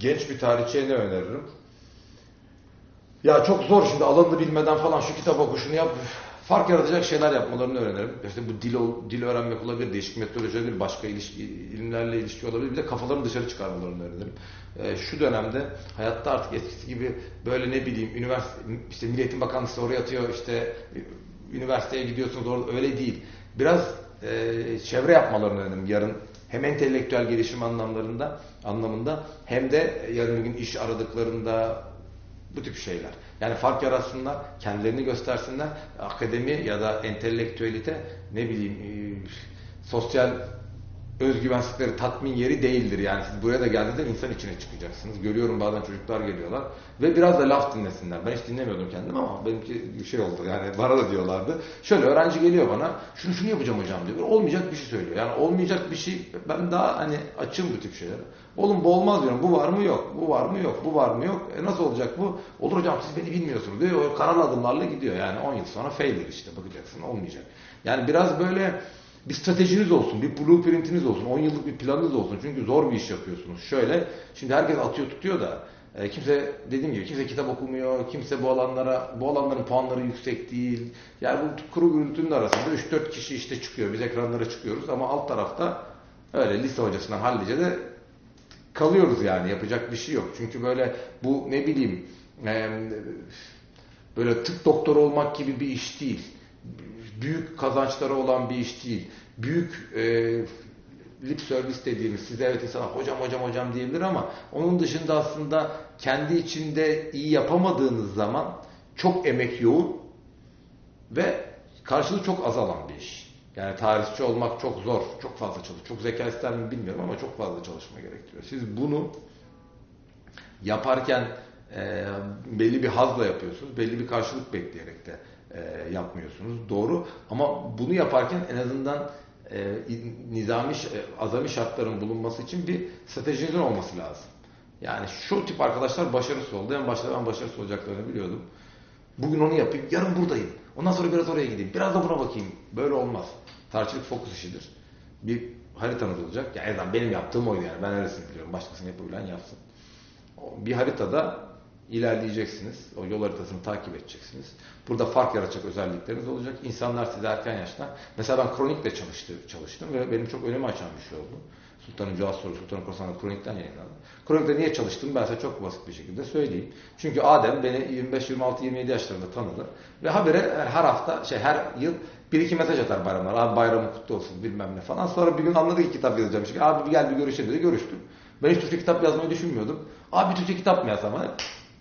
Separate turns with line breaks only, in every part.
genç bir tarihçiye ne öneririm? Ya çok zor şimdi alanını bilmeden falan şu kitap oku şunu yap. Fark yaratacak şeyler yapmalarını öğrenirim. İşte bu dil, dil öğrenmek olabilir, değişik metodoloji olabilir, başka ilişki, ilimlerle ilişki olabilir. Bir de kafalarını dışarı çıkarmalarını öğrenirim. Ee, şu dönemde hayatta artık eskisi gibi böyle ne bileyim üniversite, işte Milliyetin Bakanlığı oraya atıyor işte üniversiteye gidiyorsunuz orada öyle değil. Biraz e, çevre yapmalarını öğrendim yarın hem entelektüel gelişim anlamlarında anlamında hem de yarın bir gün iş aradıklarında bu tip şeyler. Yani fark yaratsınlar, kendilerini göstersinler. Akademi ya da entelektüelite ne bileyim e, sosyal özgüvensizlikleri tatmin yeri değildir. Yani siz buraya da geldiğinizde insan içine çıkacaksınız. Görüyorum bazen çocuklar geliyorlar ve biraz da laf dinlesinler. Ben hiç dinlemiyordum kendim ama benimki bir şey oldu. Yani bana da diyorlardı. Şöyle öğrenci geliyor bana. Şunu şunu yapacağım hocam diyor. Olmayacak bir şey söylüyor. Yani olmayacak bir şey ben daha hani açım bu tip şeyler. Oğlum bu olmaz diyorum. Bu var mı yok. Bu var mı yok. Bu var mı yok. E nasıl olacak bu? Olur hocam siz beni bilmiyorsunuz diyor. O karar adımlarla gidiyor. Yani 10 yıl sonra failure işte bakacaksın olmayacak. Yani biraz böyle bir stratejiniz olsun, bir blueprintiniz olsun, 10 yıllık bir planınız olsun. Çünkü zor bir iş yapıyorsunuz. Şöyle, şimdi herkes atıyor tutuyor da e, kimse dediğim gibi kimse kitap okumuyor, kimse bu alanlara, bu alanların puanları yüksek değil. Yani bu kuru gürültünün arasında 3-4 kişi işte çıkıyor, biz ekranlara çıkıyoruz ama alt tarafta öyle lise hocasından hallice de kalıyoruz yani yapacak bir şey yok. Çünkü böyle bu ne bileyim e, böyle tıp doktoru olmak gibi bir iş değil büyük kazançları olan bir iş değil. Büyük e, lip servis dediğimiz size evet insan hocam hocam hocam diyebilir ama onun dışında aslında kendi içinde iyi yapamadığınız zaman çok emek yoğun ve karşılığı çok azalan bir iş. Yani tarihçi olmak çok zor, çok fazla çalış. Çok zeka ister mi bilmiyorum ama çok fazla çalışma gerektiriyor. Siz bunu yaparken e, belli bir hazla yapıyorsunuz, belli bir karşılık bekleyerek de e, yapmıyorsunuz. Doğru. Ama bunu yaparken en azından e, nizami, e, azami şartların bulunması için bir stratejinizin olması lazım. Yani şu tip arkadaşlar başarısız oldu. En başta ben başarısız olacaklarını biliyordum. Bugün onu yapayım, yarın buradayım. Ondan sonra biraz oraya gideyim, biraz da buna bakayım. Böyle olmaz. Tarihçilik fokus işidir. Bir haritanız olacak. Yani benim yaptığım oydu yani. Ben neresini biliyorum. Başkasının yapabilen yapsın. Bir haritada ilerleyeceksiniz. O yol haritasını takip edeceksiniz. Burada fark yaratacak özellikleriniz olacak. İnsanlar size erken yaşta. Mesela ben kronikle çalıştı, çalıştım ve benim çok önümü açan bir şey oldu. Sultanın Cevaz Soru, Sultanın Korsan'da kronikten yayınlandı. Kronikte niye çalıştım ben size çok basit bir şekilde söyleyeyim. Çünkü Adem beni 25, 26, 27 yaşlarında tanıdı. Ve habire her hafta, şey her yıl bir iki mesaj atar bayramlar. Abi bayramı kutlu olsun bilmem ne falan. Sonra bir gün anladı ki kitap yazacağım. Abi gel bir görüşelim dedi. Görüştüm. Ben hiç Türkçe kitap yazmayı düşünmüyordum. Abi Türkçe kitap mı yazsam?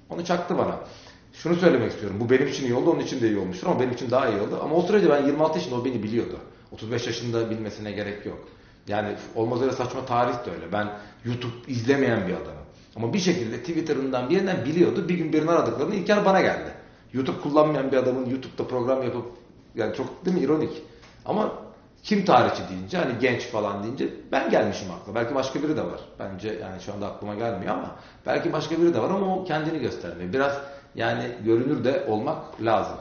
Onu çaktı bana. Şunu söylemek istiyorum. Bu benim için iyi oldu, onun için de iyi olmuştur ama benim için daha iyi oldu. Ama o sürece ben 26 yaşında o beni biliyordu. 35 yaşında bilmesine gerek yok. Yani olmaz öyle saçma tarih de öyle. Ben YouTube izlemeyen bir adamım. Ama bir şekilde Twitter'ından birinden biliyordu. Bir gün birini aradıklarında İlker bana geldi. YouTube kullanmayan bir adamın YouTube'da program yapıp yani çok değil mi ironik. Ama kim tarihçi deyince hani genç falan deyince ben gelmişim akla. Belki başka biri de var. Bence yani şu anda aklıma gelmiyor ama belki başka biri de var ama o kendini göstermiyor. Biraz yani görünür de olmak lazım.